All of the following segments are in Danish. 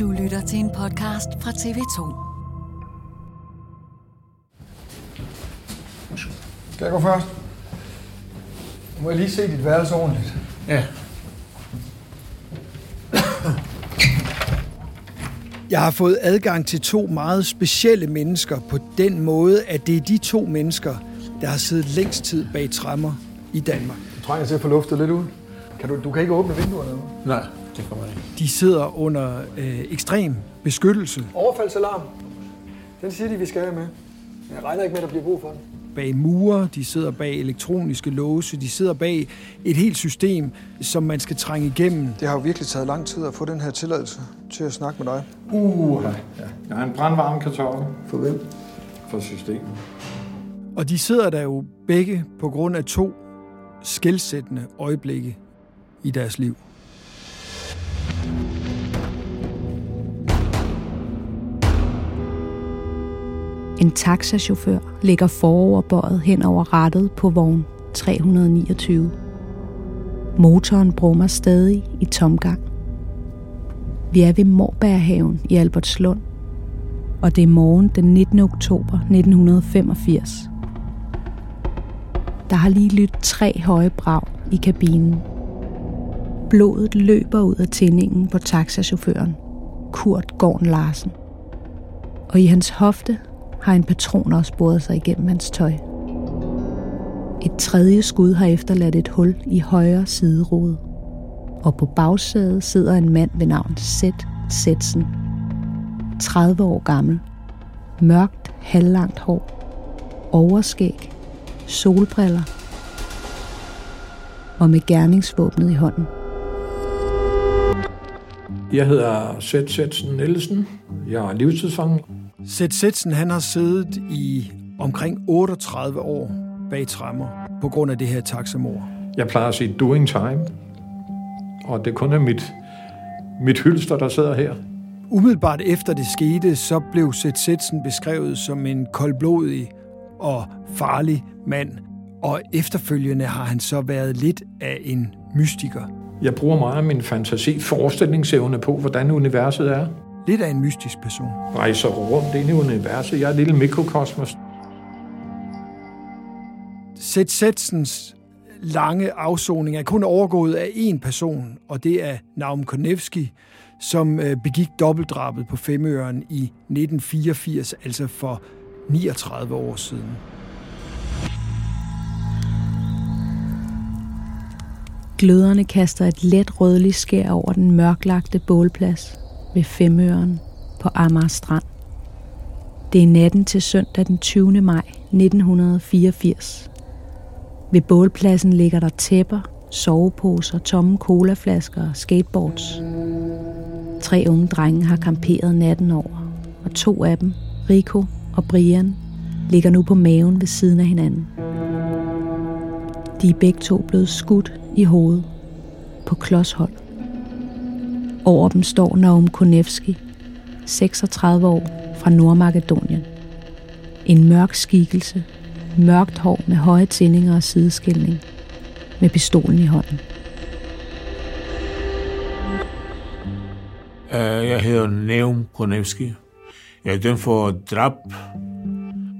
Du lytter til en podcast fra TV2. Skal jeg gå først? Må jeg lige se dit værelse ordentligt? Ja. Jeg har fået adgang til to meget specielle mennesker på den måde, at det er de to mennesker, der har siddet længst tid bag træmmer i Danmark. Du trænger til at få luftet lidt ud. Kan du, du kan ikke åbne vinduerne nu. Nej, det kommer ikke. De sidder under øh, ekstrem beskyttelse. Overfaldsalarm. Den siger de, vi skal have med. Jeg regner ikke med, at der bliver brug for den. Bag mure, de sidder bag elektroniske låse, de sidder bag et helt system, som man skal trænge igennem. Det har jo virkelig taget lang tid at få den her tilladelse til at snakke med dig. Uh, ja. Jeg har en brandvarm kartoffel For hvem? for systemet. Og de sidder der jo begge på grund af to skældsættende øjeblikke i deres liv. En taxachauffør ligger foroverbøjet hen over rattet på vogn 329. Motoren brummer stadig i tomgang. Vi er ved Morbærhaven i Albertslund, og det er morgen den 19. oktober 1985. Der har lige lyttet tre høje brag i kabinen. Blodet løber ud af tændingen på taxachaufføren, Kurt Gorn Larsen. Og i hans hofte har en patron også boret sig igennem hans tøj. Et tredje skud har efterladt et hul i højre siderode. Og på bagsædet sidder en mand ved navn Seth Setsen. 30 år gammel. Mørkt, halvlangt hår. Overskæg. Solbriller. Og med gerningsvåbnet i hånden. Jeg hedder Seth Setsen Nielsen. Jeg er livstidsfange. Seth Setsen, han har siddet i omkring 38 år bag træmmer på grund af det her taxamor. Jeg plejer at sige doing time. Og det kun er mit, mit hylster, der sidder her. Umiddelbart efter det skete, så blev Seth Setsen beskrevet som en koldblodig og farlig mand. Og efterfølgende har han så været lidt af en mystiker. Jeg bruger meget af min fantasi, forestillingsevne på, hvordan universet er. Lidt af en mystisk person. Rejser rundt ind i universet. Jeg er et lille mikrokosmos. Seth Setsens lange afsoning er kun overgået af én person, og det er Naum Konevski, som øh, begik dobbeltdrabet på Femøren i 1984, altså for 39 år siden. Gløderne kaster et let rødligt skær over den mørklagte bålplads ved Femøren på Amager Strand. Det er natten til søndag den 20. maj 1984. Ved bålpladsen ligger der tæpper, soveposer, tomme colaflasker og skateboards. Tre unge drenge har kamperet natten over, og to af dem, Rico og Brian, ligger nu på maven ved siden af hinanden. De er begge to blevet skudt i hovedet på klodshold. Over dem står Naum Konevski, 36 år fra Nordmakedonien. En mørk skikkelse, mørkt hår med høje tændinger og sideskilning, med pistolen i hånden. Øh, Jeg hedder Neum Konevski. Jeg er dømt for drab.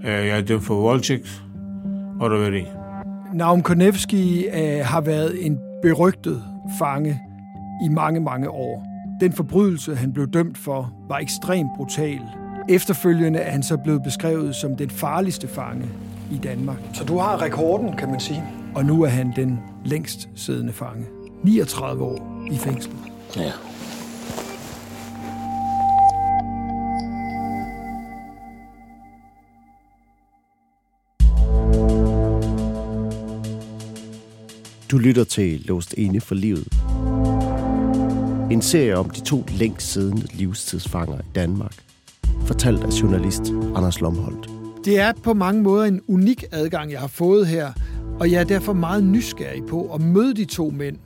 Øh, Jeg er dømt for voldtægt og røveri. Naum Konevski øh, har været en berygtet fange i mange, mange år. Den forbrydelse, han blev dømt for, var ekstremt brutal. Efterfølgende er han så blevet beskrevet som den farligste fange i Danmark. Så du har rekorden, kan man sige. Og nu er han den længst siddende fange. 39 år i fængsel. Ja. Du lytter til Låst Inde for Livet. En serie om de to længst siddende livstidsfanger i Danmark. Fortalt af journalist Anders Lomholdt. Det er på mange måder en unik adgang, jeg har fået her, og jeg er derfor meget nysgerrig på at møde de to mænd.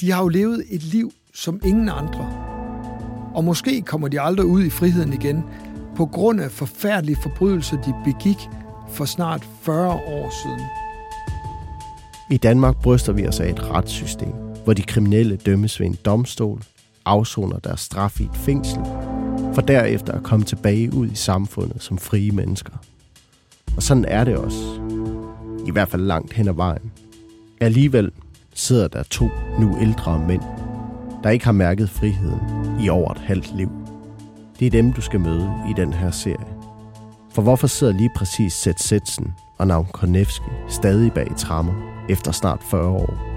De har jo levet et liv som ingen andre. Og måske kommer de aldrig ud i friheden igen, på grund af forfærdelige forbrydelser, de begik for snart 40 år siden. I Danmark bryster vi os af et retssystem, hvor de kriminelle dømmes ved en domstol, afsoner deres straf i et fængsel for derefter at komme tilbage ud i samfundet som frie mennesker. Og sådan er det også. I hvert fald langt hen ad vejen. Alligevel sidder der to nu ældre mænd, der ikke har mærket friheden i over et halvt liv. Det er dem, du skal møde i den her serie. For hvorfor sidder lige præcis Seth Setsen og Navn Konevski stadig bag trammer efter snart 40 år?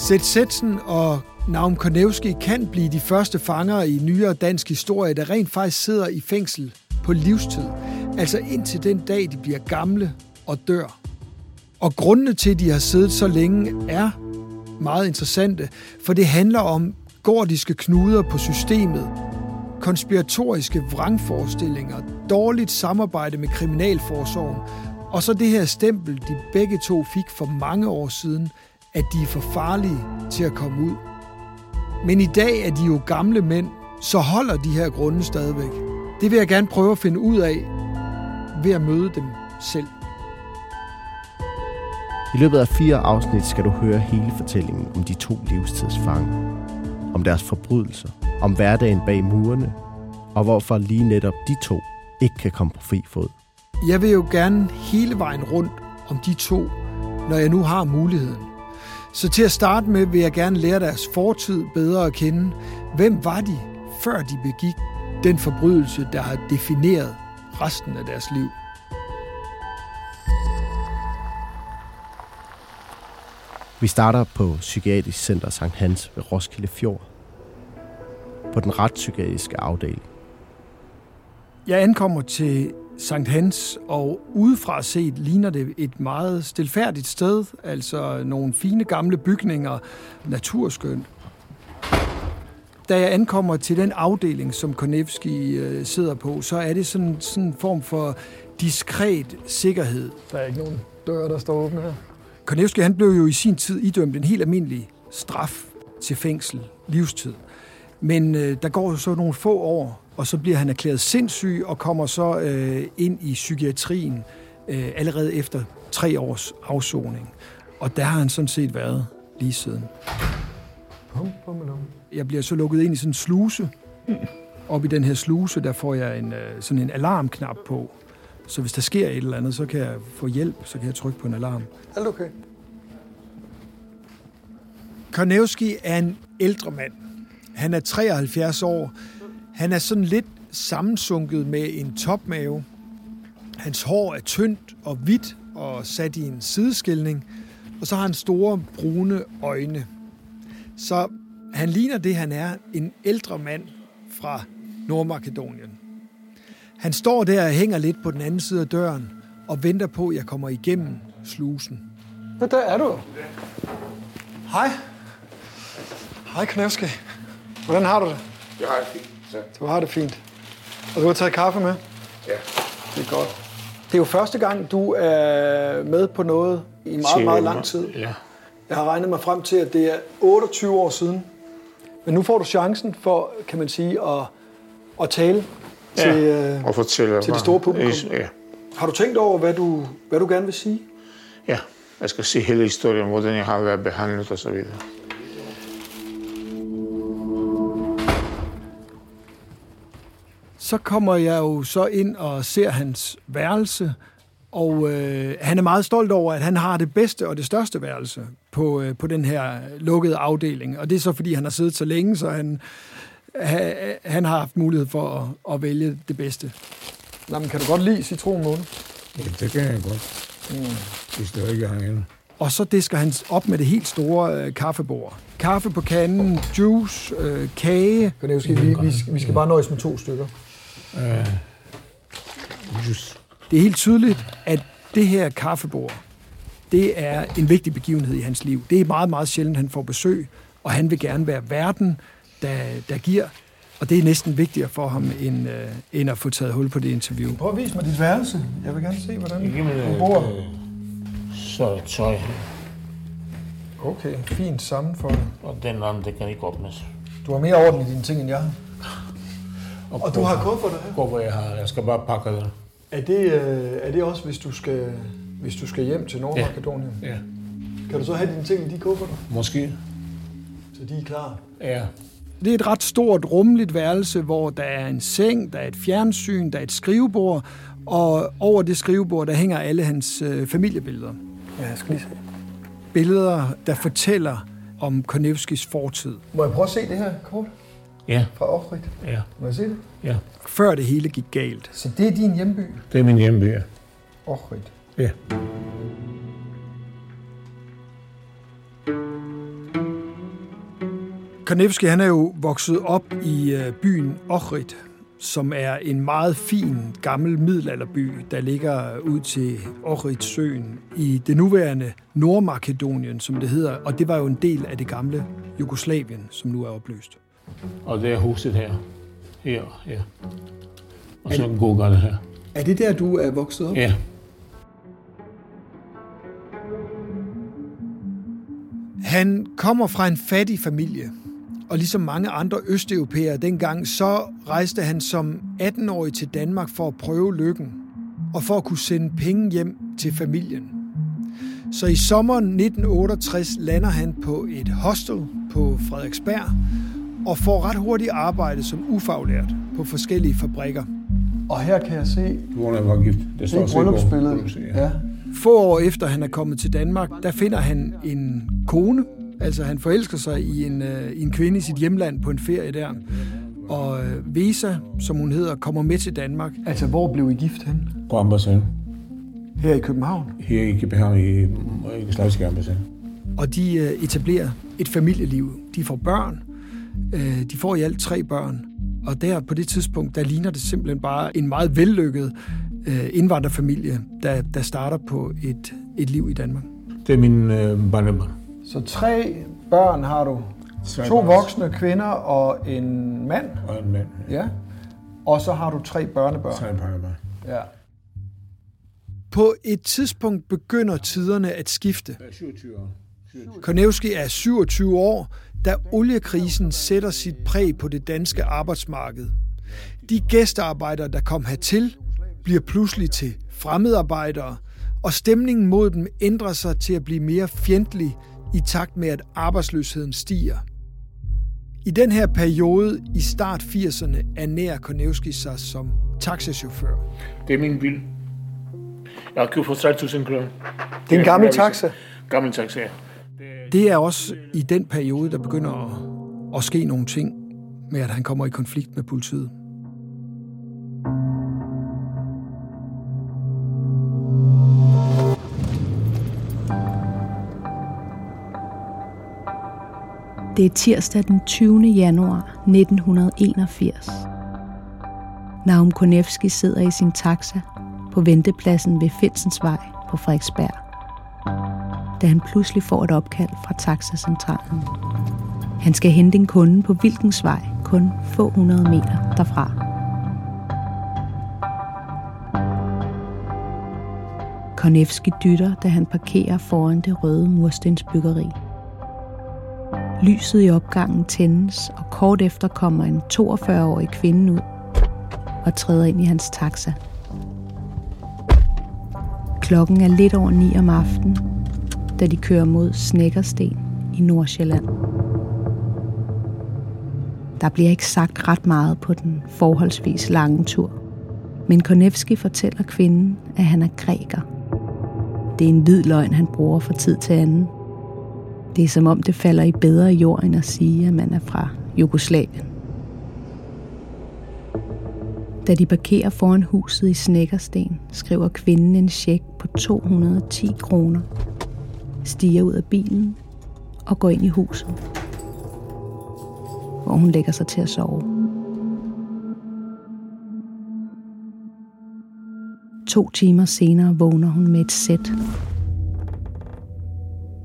Seth Setsen og Naum Konevski kan blive de første fanger i nyere dansk historie, der rent faktisk sidder i fængsel på livstid. Altså indtil den dag, de bliver gamle og dør. Og grundene til, at de har siddet så længe, er meget interessante, for det handler om gordiske knuder på systemet, konspiratoriske vrangforestillinger, dårligt samarbejde med kriminalforsorgen, og så det her stempel, de begge to fik for mange år siden, at de er for farlige til at komme ud. Men i dag er de jo gamle mænd, så holder de her grunde stadigvæk. Det vil jeg gerne prøve at finde ud af ved at møde dem selv. I løbet af fire afsnit skal du høre hele fortællingen om de to livstidsfange. Om deres forbrydelser, om hverdagen bag murene, og hvorfor lige netop de to ikke kan komme på fri fod. Jeg vil jo gerne hele vejen rundt om de to, når jeg nu har muligheden. Så til at starte med vil jeg gerne lære deres fortid bedre at kende. Hvem var de, før de begik den forbrydelse, der har defineret resten af deres liv? Vi starter på Psykiatrisk Center Sankt Hans ved Roskilde Fjord. På den retspsykiatriske afdeling. Jeg ankommer til Sankt Hans, og udefra set ligner det et meget stilfærdigt sted, altså nogle fine gamle bygninger, naturskønt. Da jeg ankommer til den afdeling, som Konevski øh, sidder på, så er det sådan, sådan en form for diskret sikkerhed. Der er ikke nogen døre, der står åbne her. Konevski han blev jo i sin tid idømt en helt almindelig straf til fængsel, livstid. Men øh, der går så nogle få år, og så bliver han erklæret sindssyg og kommer så øh, ind i psykiatrien øh, allerede efter tre års afsoning. Og der har han sådan set været lige siden. Jeg bliver så lukket ind i sådan en sluse. Op i den her sluse, der får jeg en, øh, sådan en alarmknap på. Så hvis der sker et eller andet, så kan jeg få hjælp, så kan jeg trykke på en alarm. Alt okay? Karnevski er en ældre mand. Han er 73 år. Han er sådan lidt sammensunket med en topmave. Hans hår er tyndt og hvidt og sat i en sideskilning. Og så har han store brune øjne. Så han ligner det, han er, en ældre mand fra Nordmakedonien. Han står der og hænger lidt på den anden side af døren og venter på, at jeg kommer igennem slusen. Ja, der er du. Hej. Hej, Knevski. Hvordan har du det? Jeg har det fint. Ja. Du har det fint. Og du har taget kaffe med? ja. Det er godt. Det er jo første gang, du er med på noget i meget, meget lang tid. Ja. Jeg har regnet mig frem til, at det er 28 år siden. Men nu får du chancen for, kan man sige, at, at tale Ja, til, øh, og fortælle til det store publikum. Ja. Har du tænkt over, hvad du, hvad du gerne vil sige? ja, jeg skal se hele historien, hvordan jeg har været behandlet og så kommer jeg jo så ind og ser hans værelse, og øh, han er meget stolt over, at han har det bedste og det største værelse på, øh, på den her lukkede afdeling. Og det er så, fordi han har siddet så længe, så han, ha, han har haft mulighed for at, at vælge det bedste. Nå, men kan du godt lide citronmåne? Ja, det kan jeg godt. Mm. Hvis det ikke er. Og så disker han op med det helt store øh, kaffebord. Kaffe på kanden, juice, øh, kage. Konevski, vi, vi, skal- vi skal bare nøjes med to stykker. Just. Det er helt tydeligt, at det her kaffebord, det er en vigtig begivenhed i hans liv. Det er meget, meget sjældent, han får besøg, og han vil gerne være verden, der, der giver. Og det er næsten vigtigere for ham, end, øh, end at få taget hul på det interview. Prøv at vise mig dit værelse. Jeg vil gerne se, hvordan du bor. øh, så er tøj Okay, fint sammenfoldet. og den anden, det kan ikke åbnes. Du har mere orden i dine ting, end jeg har. Og, Og du har kufferter her. Hvor hvor jeg har, jeg skal bare pakke det. Er det, øh, er det også, hvis du skal, hvis du skal hjem til Nordmakedonien? Ja. Ja, Kan du så have dine ting i de kufferter, måske. så de er klar? Ja. Det er et ret stort, rummeligt værelse, hvor der er en seng, der er et fjernsyn, der er et skrivebord, og over det skrivebord, der hænger alle hans øh, familiebilleder. Ja, jeg skal lige se. Billeder, der fortæller om Konevskis fortid. Må jeg prøve at se det her kort Ja, fra Ohrid? ja, Må jeg se det? ja. Før det hele gik galt. Så det er din hjemby, Det er min hjemby. ja. Ohrid. Ja. Konevski han er jo vokset op i øh, byen Ohrid, som er en meget fin gammel middelalderby, der ligger ud til Ohridsøen i det nuværende Nordmakedonien, som det hedder, og det var jo en del af det gamle Jugoslavien, som nu er opløst. Og det er huset her. Her, ja. Og så Gugerne her. Er det der, du er vokset op? Ja, Han kommer fra en fattig familie, og ligesom mange andre østeuropæere dengang, så rejste han som 18-årig til Danmark for at prøve lykken, og for at kunne sende penge hjem til familien. Så i sommeren 1968 lander han på et hostel på Frederiksberg, og får ret hurtigt arbejde som ufaglært på forskellige fabrikker. Og her kan jeg se, jeg var gift. Det det står er bogen. bryllupsbilledet. Ja. Ja. Få år efter han er kommet til Danmark, der finder han en kone. Altså han forelsker sig i en, øh, i en kvinde i sit hjemland på en ferie der. Og øh, Vesa, som hun hedder, kommer med til Danmark. Altså, hvor blev I gift hen? På ambassaden. Her i København. Her i København i i Slaviske ambassade. Og de øh, etablerer et familieliv. De får børn. Øh, de får i alt tre børn. Og der på det tidspunkt, der ligner det simpelthen bare en meget vellykket øh, indvandrerfamilie, der, der starter på et, et liv i Danmark. Det er min øh, barnebarn. Så tre børn har du. Tre To børn. voksne kvinder og en mand. Og en mand. Ja. Og så har du tre børnebørn. Tre barnebarn. Ja. På et tidspunkt begynder tiderne at skifte. 27 år. Konevski er 27 år, da oliekrisen sætter sit præg på det danske arbejdsmarked. De gæstearbejdere, der kom hertil, bliver pludselig til fremmedarbejdere, og stemningen mod dem ændrer sig til at blive mere fjendtlig i takt med, at arbejdsløsheden stiger. I den her periode i start 80'erne ernærer Konevski sig som taxachauffør. Det er min bil. Jeg har købt for 30.000 kroner. Det er en gammel taxa. Gammel taxa, ja. Det er også i den periode, der begynder at, at ske nogle ting med, at han kommer i konflikt med politiet. Det er tirsdag den 20. januar 1981. Naum Konevski sidder i sin taxa på ventepladsen ved Finsensvej på Frederiksberg, da han pludselig får et opkald fra taxacentralen. Han skal hente en kunde på Vilkensvej, kun få hundrede meter derfra. Konevski dytter, da han parkerer foran det røde murstensbyggeri. Lyset i opgangen tændes, og kort efter kommer en 42-årig kvinde ud og træder ind i hans taxa. Klokken er lidt over 9 om aftenen, da de kører mod Snækkersten i Nordsjælland. Der bliver ikke sagt ret meget på den forholdsvis lange tur, men Konevski fortæller kvinden, at han er græker. Det er en hvid løgn, han bruger fra tid til anden. Det er som om det falder i bedre jord, end at sige, at man er fra Jugoslavien. Da de parkerer foran huset i Snækkersten, skriver kvinden en check på 210 kroner, stiger ud af bilen og går ind i huset, hvor hun lægger sig til at sove. To timer senere vågner hun med et sæt.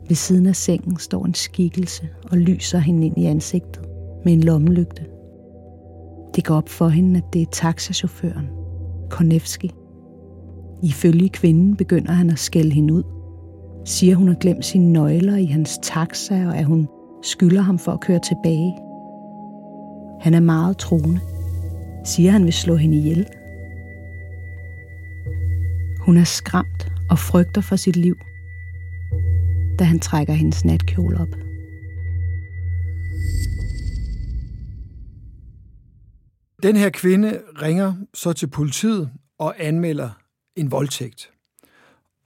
Ved siden af sengen står en skikkelse og lyser hende ind i ansigtet med en lommelygte. Det går op for hende, at det er taxachaufføren, Konevski. Ifølge kvinden begynder han at skælde hende ud. Siger hun har glemt sine nøgler i hans taxa, og at hun skylder ham for at køre tilbage. Han er meget troende. Siger han vil slå hende ihjel. Hun er skræmt og frygter for sit liv, da han trækker hendes natkjole op. Den her kvinde ringer så til politiet og anmelder en voldtægt.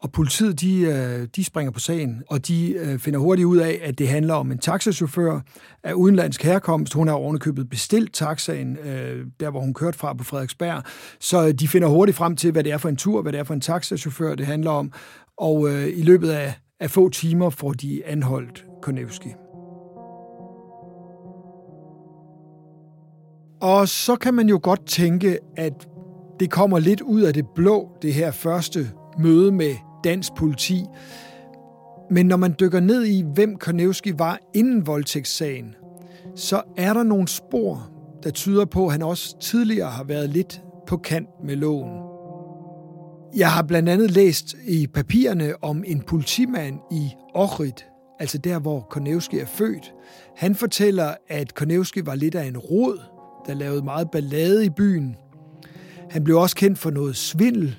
Og politiet de, øh, de springer på sagen, og de øh, finder hurtigt ud af, at det handler om en taxachauffør af udenlandsk herkomst. Hun har ovenikøbet bestilt taxaen, øh, der hvor hun kørte fra på Frederiksberg. Så de finder hurtigt frem til, hvad det er for en tur, hvad det er for en taxachauffør, det handler om. Og i løbet af, af få timer får de anholdt Konevski. Og så kan man jo godt tænke, at det kommer lidt ud af det blå, det her første møde med dansk politi. Men når man dykker ned i, hvem Konevski var inden voldtægtssagen, så er der nogle spor, der tyder på, at han også tidligere har været lidt på kant med loven. Jeg har blandt andet læst i papirerne om en politimand i Ohrid, altså der, hvor Konevski er født. Han fortæller, at Konevski var lidt af en rod, der lavede meget ballade i byen. Han blev også kendt for noget svindel,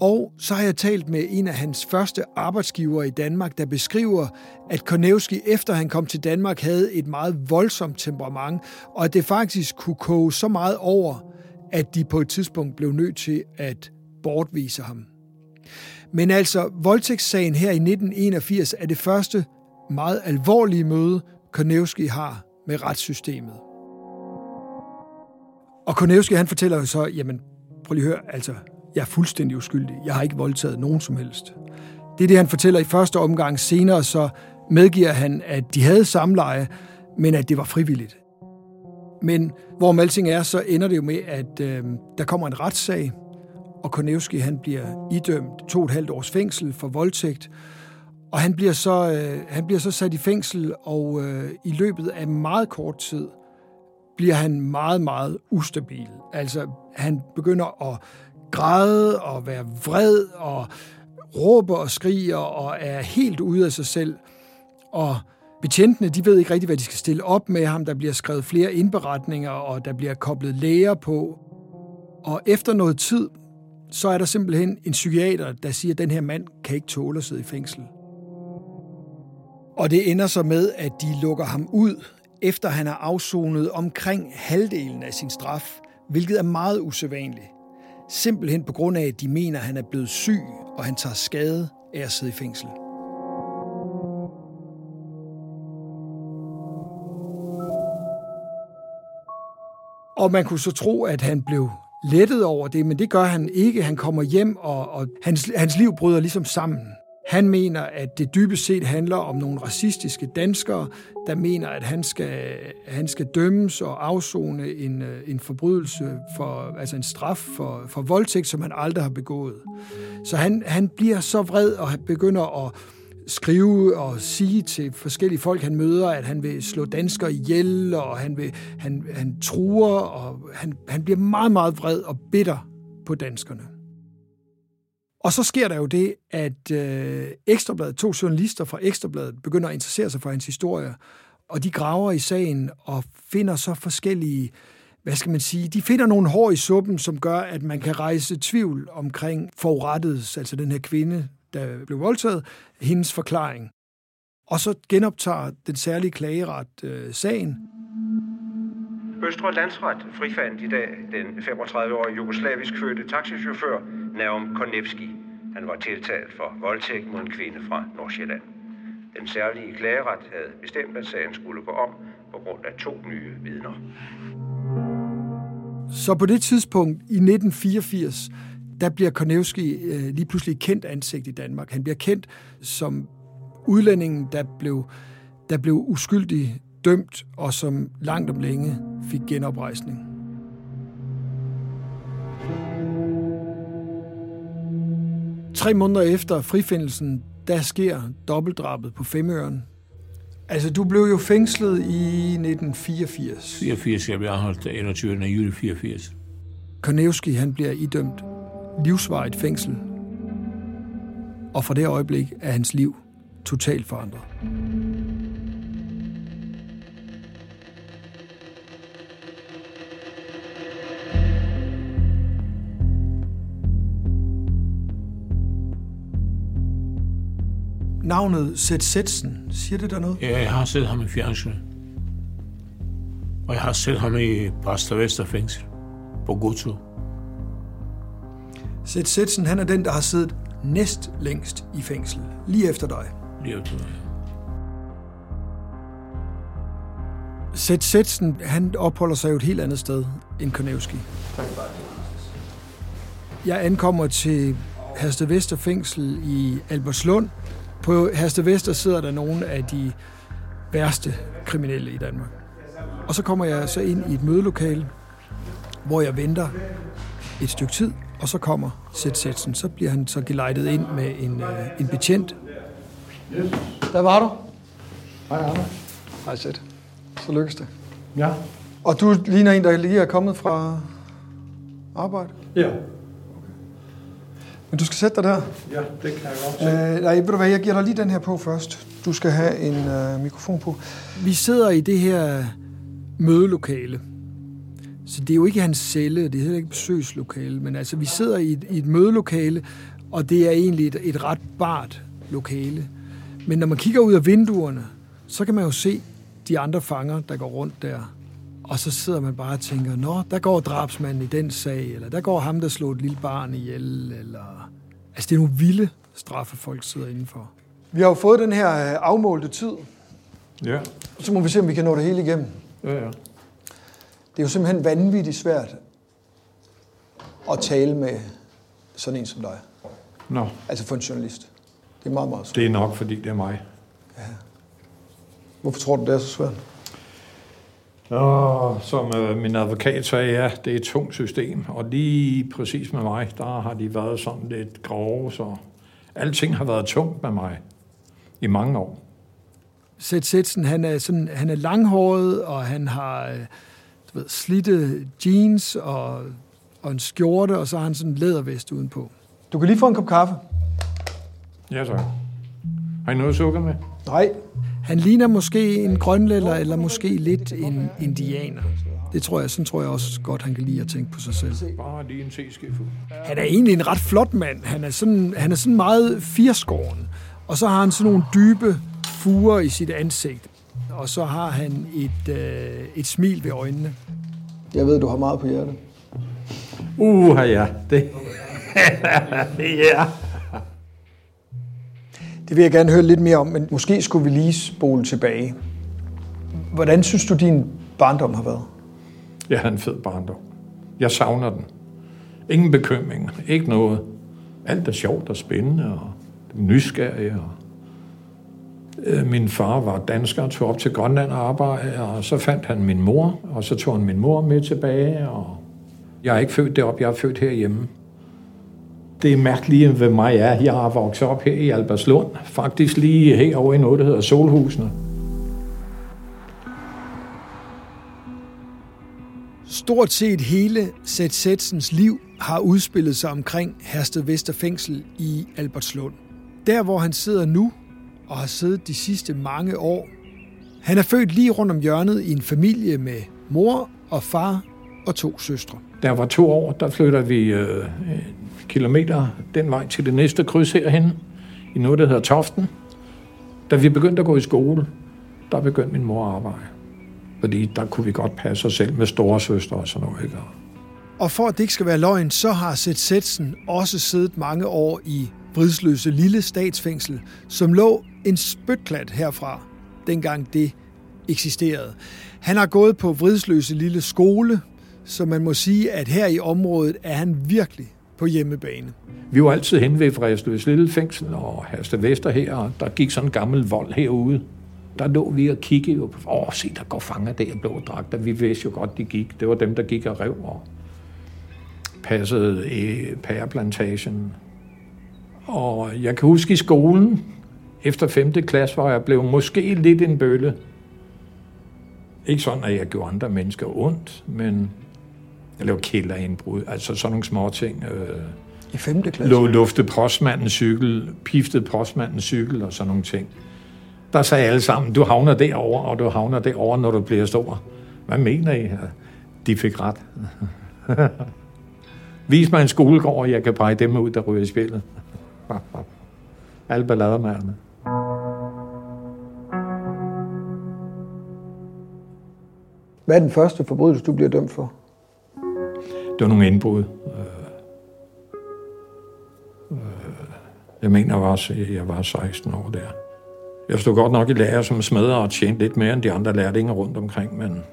og så har jeg talt med en af hans første arbejdsgivere i Danmark, der beskriver, at Konevski efter han kom til Danmark havde et meget voldsomt temperament, og at det faktisk kunne koge så meget over, at de på et tidspunkt blev nødt til at bortvise ham. Men altså, voldtægtssagen her i 1981 er det første meget alvorlige møde, Konevski har med retssystemet. Og Konevski han fortæller jo så, jamen prøv lige at høre, altså jeg er fuldstændig uskyldig. Jeg har ikke voldtaget nogen som helst. Det er det, han fortæller i første omgang. Senere så medgiver han, at de havde samleje, men at det var frivilligt. Men hvor alting er, så ender det jo med, at øh, der kommer en retssag, og Konevski han bliver idømt to og et halvt års fængsel for voldtægt, og han bliver så, øh, han bliver så sat i fængsel, og øh, i løbet af meget kort tid bliver han meget, meget ustabil. Altså, han begynder at græde og være vred og råber og skriger og er helt ude af sig selv. Og betjentene, de ved ikke rigtig, hvad de skal stille op med ham. Der bliver skrevet flere indberetninger, og der bliver koblet læger på. Og efter noget tid, så er der simpelthen en psykiater, der siger, at den her mand kan ikke tåle at sidde i fængsel. Og det ender så med, at de lukker ham ud, efter han har afsonet omkring halvdelen af sin straf, hvilket er meget usædvanligt. Simpelthen på grund af, at de mener, at han er blevet syg, og han tager skade af at sidde i fængsel. Og man kunne så tro, at han blev lettet over det, men det gør han ikke. Han kommer hjem, og, og hans, hans liv bryder ligesom sammen. Han mener, at det dybest set handler om nogle racistiske danskere, der mener, at han skal, han skal dømmes og afzone en, øh, en forbrydelse, for, altså en straf for, for voldtægt, som han aldrig har begået. Så han, han bliver så vred og begynder at skrive og sige til forskellige folk, han møder, at han vil slå danskere ihjel, og han, vil, han, han truer, og han, han bliver meget, meget vred og bitter på danskerne. Og så sker der jo det, at øh, Ekstrabladet, to journalister fra Ekstrabladet, begynder at interessere sig for hans historie, og de graver i sagen og finder så forskellige, hvad skal man sige, de finder nogle hår i suppen, som gør, at man kan rejse tvivl omkring forurettet, altså den her kvinde, der blev voldtaget, hendes forklaring. Og så genoptager den særlige klageret øh, sagen. Østre Landsret frifandt i dag den 35-årige jugoslavisk fødte taxichauffør Naum Konevski. Han var tiltalt for voldtægt mod en kvinde fra Nordsjælland. Den særlige klageret havde bestemt, at sagen skulle gå om på grund af to nye vidner. Så på det tidspunkt i 1984, der bliver Konevski øh, lige pludselig kendt ansigt i Danmark. Han bliver kendt som udlændingen, der blev, der blev uskyldig dømt, og som langt om længe fik genoprejsning. Tre måneder efter frifindelsen, der sker dobbeltdrabet på Femøren. Altså, du blev jo fængslet i 1984. 84, jeg blev afholdt 21. juli 84. Konevski, han bliver idømt livsvarigt fængsel. Og fra det øjeblik er hans liv totalt forandret. Navnet Sæt Sætsen, siger det der noget? Ja, jeg har set ham i fjernsynet. Og jeg har set ham i Pastor Vester fængsel. på Gutsu. Sæt Sætsen, han er den, der har siddet næst længst i fængsel, lige efter dig. Lige efter mig. Sæt Sætsen, han opholder sig jo et helt andet sted end Konevski. Jeg ankommer til Hersted Vester fængsel i Albertslund. På Hersted Vester sidder der nogle af de værste kriminelle i Danmark. Og så kommer jeg så ind i et mødelokale, hvor jeg venter et stykke tid, og så kommer Sæt Sætsen. Så bliver han så gelejtet ind med en, øh, en betjent. Der var du. Hej, Anna. Hej Sæt. Så lykkes det. Ja. Og du ligner en, der lige er kommet fra arbejde. Ja. Men du skal sætte dig der. Ja, det kan jeg godt Øh, nej, ved du hvad, jeg giver dig lige den her på først. Du skal have en øh, mikrofon på. Vi sidder i det her mødelokale. Så det er jo ikke hans celle, det er heller ikke besøgslokale, men altså vi sidder i et, i et mødelokale, og det er egentlig et, et ret bart lokale. Men når man kigger ud af vinduerne, så kan man jo se de andre fanger, der går rundt der. Og så sidder man bare og tænker, nå, der går drabsmanden i den sag, eller der går ham, der slog et lille barn ihjel, eller... Altså, det er nogle vilde straffe, folk sidder indenfor. Vi har jo fået den her øh, afmålte tid, Ja. så må vi se, om vi kan nå det hele igennem. Ja, ja. Det er jo simpelthen vanvittigt svært at tale med sådan en som dig. Nå, Altså for en journalist. Det er meget, meget svært. det er nok, fordi det er mig. Hvorfor tror du, det er så svært? Og som øh, min advokat sagde, ja, det er et tungt system. Og lige præcis med mig, der har de været sådan lidt grove, så alting har været tungt med mig i mange år. Sæt Sætsen, han er, sådan, han er langhåret, og han har øh, du ved, slidte jeans og, og en skjorte, og så har han sådan en lædervest udenpå. Du kan lige få en kop kaffe. Ja, så. Har I noget sukker med? Nej. Han ligner måske en grønlænder, eller måske lidt en indianer. Det tror jeg, sådan tror jeg også godt, han kan lide at tænke på sig selv. Bare lige en teskefuld. Han er egentlig en ret flot mand. Han er sådan, han er sådan meget firskåren. Og så har han sådan nogle dybe fuger i sit ansigt. Og så har han et, øh, et smil ved øjnene. Jeg ved, du har meget på hjertet. Uha, ja. Det. ja. Det vil jeg gerne høre lidt mere om, men måske skulle vi lige spole tilbage. Hvordan synes du, din barndom har været? Jeg havde en fed barndom. Jeg savner den. Ingen bekymringer. Ikke noget. Alt er sjovt og spændende og nysgerrig. Og øh, min far var dansker og tog op til Grønland og arbejde, og så fandt han min mor, og så tog han min mor med tilbage. Og jeg er ikke født deroppe, jeg er født herhjemme. Det er mærkeligt ved mig er, jeg har vokset op her i Albertslund, faktisk lige herovre i noget, der hedder Solhusene. Stort set hele Sæt Sætsens liv har udspillet sig omkring Hersted Vester Fængsel i Albertslund. Der, hvor han sidder nu og har siddet de sidste mange år. Han er født lige rundt om hjørnet i en familie med mor og far og to søstre. Der var to år, der flytter vi øh, kilometer den vej til det næste kryds herhen, i noget, der hedder Toften. Da vi begyndte at gå i skole, der begyndte min mor at arbejde. Fordi der kunne vi godt passe os selv med store søstre og sådan noget. Ikke? Og for at det ikke skal være løgn, så har Sæt Sætsen også siddet mange år i Vridsløse Lille Statsfængsel, som lå en spytklat herfra, dengang det eksisterede. Han har gået på Vridsløse Lille Skole, så man må sige, at her i området er han virkelig på hjemmebane. Vi var altid hen ved Vridsløse Lille Fængsel og Herste Vester her, og der gik sådan en gammel vold herude. Der lå vi og kiggede på, åh, se, der går fanger der i blå dragter. Vi vidste jo godt, de gik. Det var dem, der gik og rev og passede i pæreplantagen. Og jeg kan huske i skolen, efter 5. klasse, hvor jeg blev måske lidt en bølle. Ikke sådan, at jeg gjorde andre mennesker ondt, men jeg lavede kælderindbrud, altså sådan nogle små ting. Øh, I 5. klasse? lå lufte postmandens cykel, piftede postmandens cykel og sådan nogle ting. Der sagde alle sammen, du havner derover og du havner derover, når du bliver stor. Hvad mener I? De fik ret. Vis mig en skolegård, og jeg kan pege dem ud, der ryger i spillet. Alle balladermærerne. Hvad er den første forbrydelse, du bliver dømt for? Det var nogle indbrud. Øh, øh, jeg mener, jeg var, jeg var 16 år der. Jeg stod godt nok i lærer som smeder og tjente lidt mere end de andre lærlinge rundt omkring, men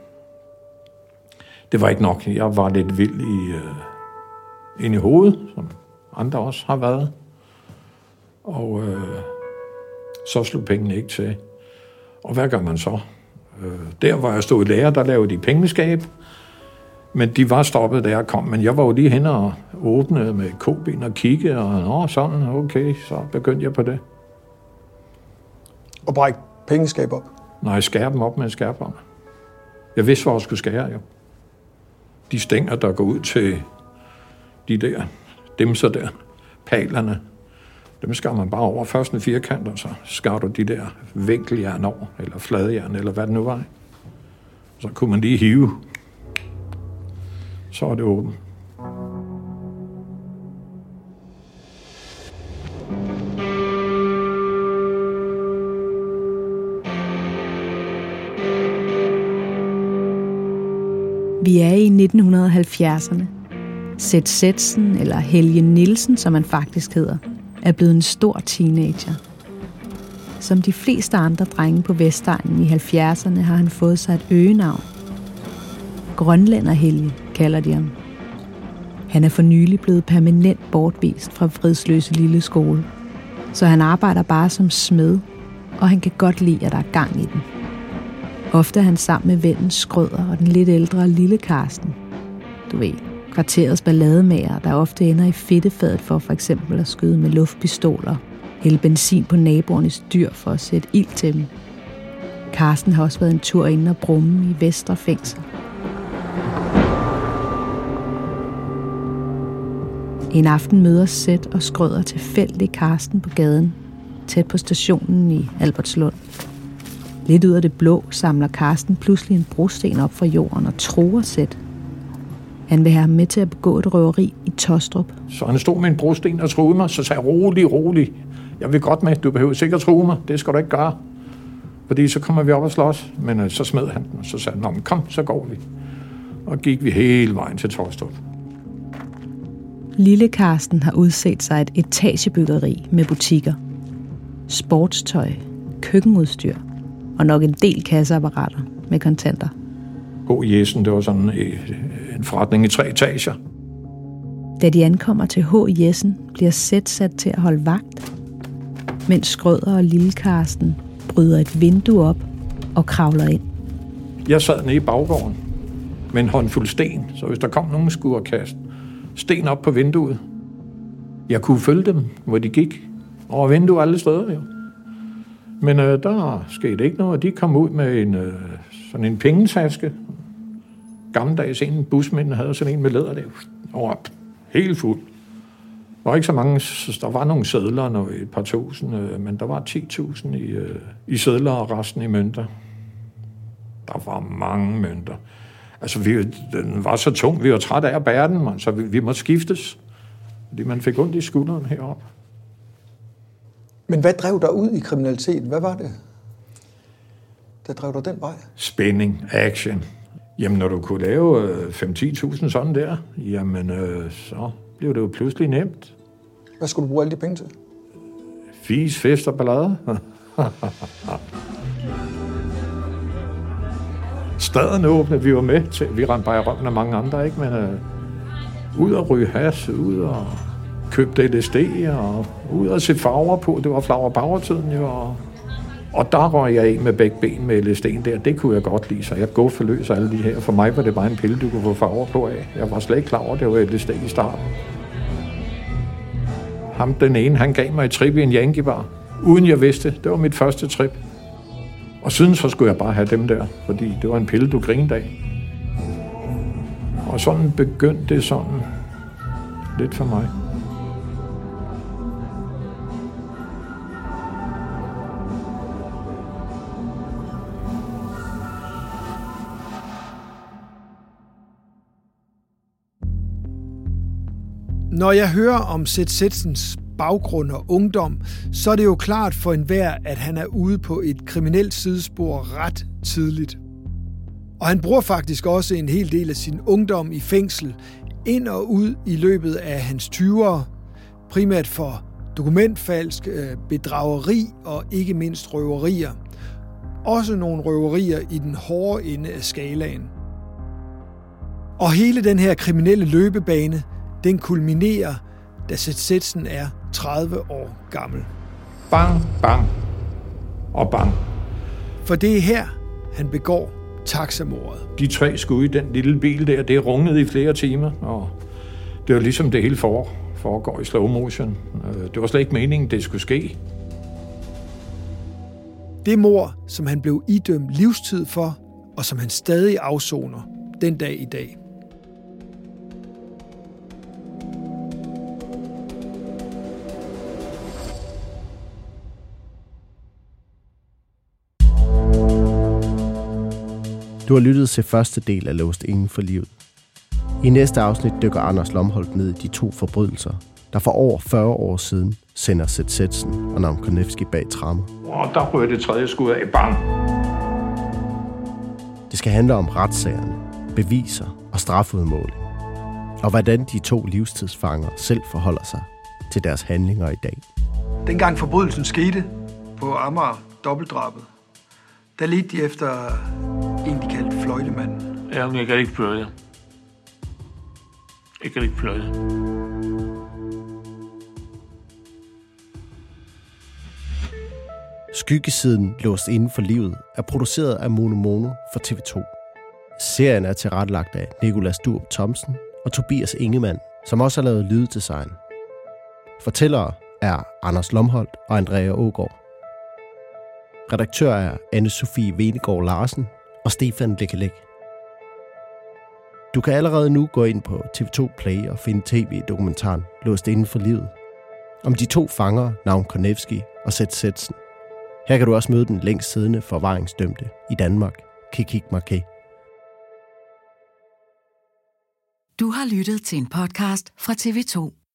det var ikke nok. Jeg var lidt vild i, øh, ind i hovedet, som andre også har været. Og øh, så slog pengene ikke til. Og hvad gør man så? Øh, der, hvor jeg stod i lærer, der lavede de pengeskab. Men de var stoppet, da jeg kom. Men jeg var jo lige hen og åbnede med koben og kigge, og nå, sådan, okay, så begyndte jeg på det. Og brække pengeskab op? Nej, skære dem op med skærpom. Jeg vidste, hvor jeg skulle skære, jo. De stænger, der går ud til de der, dem så der, palerne, dem skar man bare over først en firkant, og så skar du de der vinkeljern over, eller fladjern, eller hvad det nu var. Så kunne man lige hive. Så er det åbent. Vi er i 1970'erne. Seth Setsen, eller Helge Nielsen, som han faktisk hedder, er blevet en stor teenager. Som de fleste andre drenge på Vestegnen i 70'erne har han fået sig et øgenavn. Grønlænder Helge kalder de ham. Han er for nylig blevet permanent bortvist fra Fridsløse Lille Skole, så han arbejder bare som smed, og han kan godt lide, at der er gang i den. Ofte er han sammen med vennen Skrøder og den lidt ældre lille Karsten. Du ved, kvarterets ballademager, der ofte ender i fedtefadet for for eksempel at skyde med luftpistoler, hælde benzin på naboernes dyr for at sætte ild til dem. Karsten har også været en tur ind og brumme i Vestre Fængsel. En aften møder Sæt og skrøder tilfældigt Karsten på gaden, tæt på stationen i Albertslund. Lidt ud af det blå samler Karsten pludselig en brosten op fra jorden og tror Sæt han vil have ham med til at begå et røveri i Tostrup. Så han stod med en brosten og troede mig, så sagde jeg, rolig, rolig. Jeg vil godt med, du behøver sikkert tro mig, det skal du ikke gøre. Fordi så kommer vi op og slås. Men øh, så smed han den, og så sagde han, kom, så går vi. Og gik vi hele vejen til Torstrup. Lille Karsten har udset sig et etagebyggeri med butikker, sportstøj, køkkenudstyr og nok en del kasseapparater med kontanter. God Jessen, det var sådan en forretning i tre etager. Da de ankommer til H. Jessen, bliver Sæt sat til at holde vagt, mens Skrøder og Lille Karsten bryder et vindue op og kravler ind. Jeg sad nede i baggården med en håndfuld sten, så hvis der kom nogen, skulle kaste sten op på vinduet. Jeg kunne følge dem, hvor de gik. Over vinduet alle steder, jo. Men øh, der skete ikke noget. De kom ud med en, øh, sådan en pengetaske, gammeldags en busmænd havde sådan en med læder der. Og helt fuld. Der var ikke så mange, der var nogle sædler, og et par tusind, øh, men der var 10.000 i, øh, i sædler og resten i mønter. Der var mange mønter. Altså, vi, den var så tung, vi var trætte af at bære den, man, så vi, vi måtte skiftes. Fordi man fik ondt i skulderen heroppe. Men hvad drev dig ud i kriminalitet? Hvad var det, der drev dig den vej? Spænding, action. Jamen, når du kunne lave 5-10.000 øh, sådan der, jamen, øh, så blev det jo pludselig nemt. Hvad skulle du bruge alle de penge til? Fis, fest og ballade. Staden åbne, vi var med til. Vi rendte bare i røven af mange andre, ikke? Men øh, ud og ryge has, ud og købe LSD, og ud og se farver på. Det var flower power tiden jo, og og der røg jeg af med begge ben med LSD'en der. Det kunne jeg godt lide, så jeg går forløs alle de her. For mig var det bare en pille, du kunne få farver på af. Jeg var slet ikke klar over, at det var LSD i starten. Ham den ene, han gav mig et trip i en Yankee bar. Uden jeg vidste. Det var mit første trip. Og siden så skulle jeg bare have dem der, fordi det var en pille, du grinede af. Og sådan begyndte det sådan lidt for mig. Når jeg hører om Seth Setsens baggrund og ungdom, så er det jo klart for enhver, at han er ude på et kriminelt sidespor ret tidligt. Og han bruger faktisk også en hel del af sin ungdom i fængsel ind og ud i løbet af hans 20'ere, primært for dokumentfalsk, øh, bedrageri og ikke mindst røverier. Også nogle røverier i den hårde ende af skalaen. Og hele den her kriminelle løbebane, den kulminerer, da Sætsen er 30 år gammel. Bang, bang og bang. For det er her, han begår taxamordet. De tre skud i den lille bil der, det rungede i flere timer, og det var ligesom det hele for, foregår i slow motion. Øh, det var slet ikke meningen, det skulle ske. Det mor, som han blev idømt livstid for, og som han stadig afsoner den dag i dag. Du har lyttet til første del af Låst Ingen for Livet. I næste afsnit dykker Anders Lomholdt ned i de to forbrydelser, der for over 40 år siden sender Sætsen og Nam Konevski bag trammer. Og der rører det tredje skud af. Bang! Det skal handle om retssagerne, beviser og strafudmåling. Og hvordan de to livstidsfanger selv forholder sig til deres handlinger i dag. Dengang forbrydelsen skete på Amager dobbeltdrabet, der ledte de efter en, de kaldte fløjtemanden. Ja, men jeg kan ikke fløjte. Jeg kan ikke fløjte. Skyggesiden Låst Inden for Livet er produceret af Mono Mono for TV2. Serien er tilrettelagt af Nikolas Durp Thomsen og Tobias Ingemann, som også har lavet lyddesign. Fortællere er Anders Lomholdt og Andrea Ågaard. Redaktør er Anne-Sophie Venegård Larsen og Stefan Lekalek. Du kan allerede nu gå ind på TV2 Play og finde tv-dokumentaren Låst inden for livet. Om de to fanger, navn Konevski og Seth Sætsen. Her kan du også møde den længst siddende forvaringsdømte i Danmark, Kikik Marquet. Du har lyttet til en podcast fra TV2.